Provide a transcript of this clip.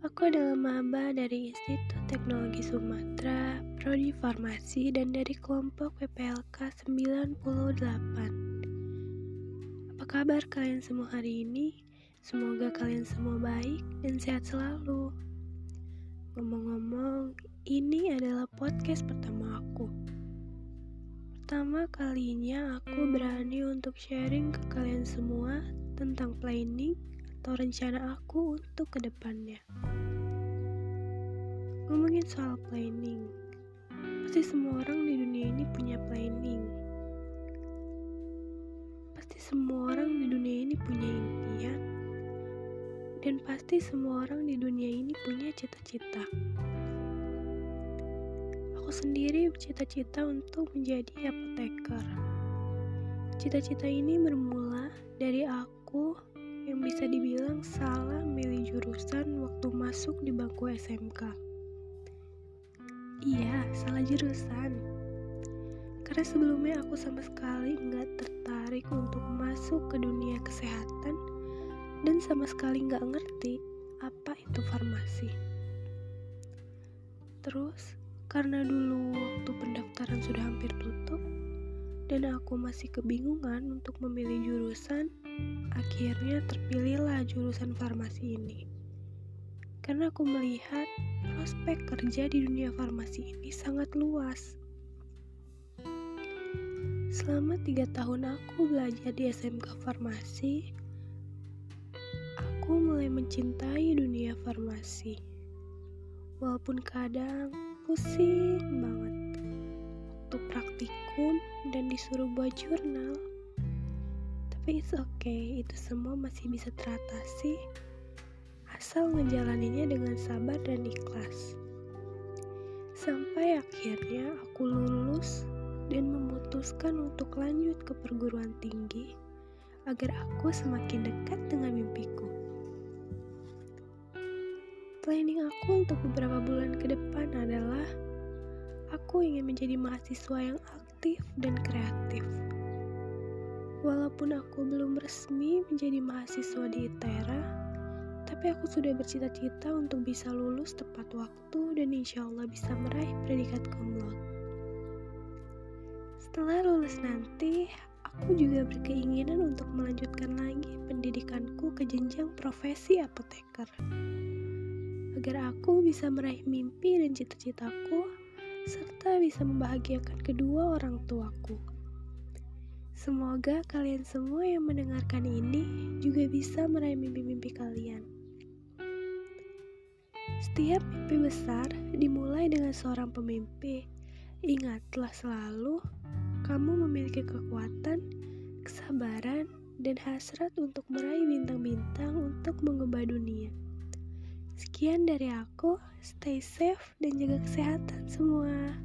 Aku adalah maba dari Institut Teknologi Sumatera, Prodi Farmasi, dan dari kelompok PPLK 98. Apa kabar kalian semua hari ini? Semoga kalian semua baik dan sehat selalu. Ngomong-ngomong, ini adalah podcast pertama aku. Pertama kalinya aku berani untuk sharing ke kalian semua tentang planning atau rencana aku untuk ke depannya. Ngomongin soal planning, pasti semua orang di dunia ini punya planning. Pasti semua orang di dunia ini punya impian, dan pasti semua orang di dunia ini punya cita-cita. Aku sendiri bercita-cita untuk menjadi apoteker. Cita-cita ini bermula dari aku yang bisa dibilang salah milih jurusan waktu masuk di bangku SMK. Iya, salah jurusan. Karena sebelumnya aku sama sekali nggak tertarik untuk masuk ke dunia kesehatan dan sama sekali nggak ngerti apa itu farmasi. Terus, karena dulu waktu pendaftaran sudah hampir tutup, dan aku masih kebingungan untuk memilih jurusan, Akhirnya terpilihlah jurusan farmasi ini. Karena aku melihat prospek kerja di dunia farmasi ini sangat luas. Selama tiga tahun aku belajar di SMK Farmasi, aku mulai mencintai dunia farmasi. Walaupun kadang pusing banget waktu praktikum dan disuruh buat jurnal tapi it's okay, itu semua masih bisa teratasi asal ngejalaninya dengan sabar dan ikhlas. Sampai akhirnya aku lulus dan memutuskan untuk lanjut ke perguruan tinggi agar aku semakin dekat dengan mimpiku. Planning aku untuk beberapa bulan ke depan adalah aku ingin menjadi mahasiswa yang aktif dan kreatif. Walaupun aku belum resmi menjadi mahasiswa di ITERA, tapi aku sudah bercita-cita untuk bisa lulus tepat waktu dan insya Allah bisa meraih predikat cum. Setelah lulus nanti, aku juga berkeinginan untuk melanjutkan lagi pendidikanku ke jenjang profesi apoteker. Agar aku bisa meraih mimpi dan cita-citaku, serta bisa membahagiakan kedua orang tuaku. Semoga kalian semua yang mendengarkan ini juga bisa meraih mimpi-mimpi kalian. Setiap mimpi besar dimulai dengan seorang pemimpi. Ingatlah selalu, kamu memiliki kekuatan, kesabaran, dan hasrat untuk meraih bintang-bintang untuk mengubah dunia. Sekian dari aku, stay safe dan jaga kesehatan semua.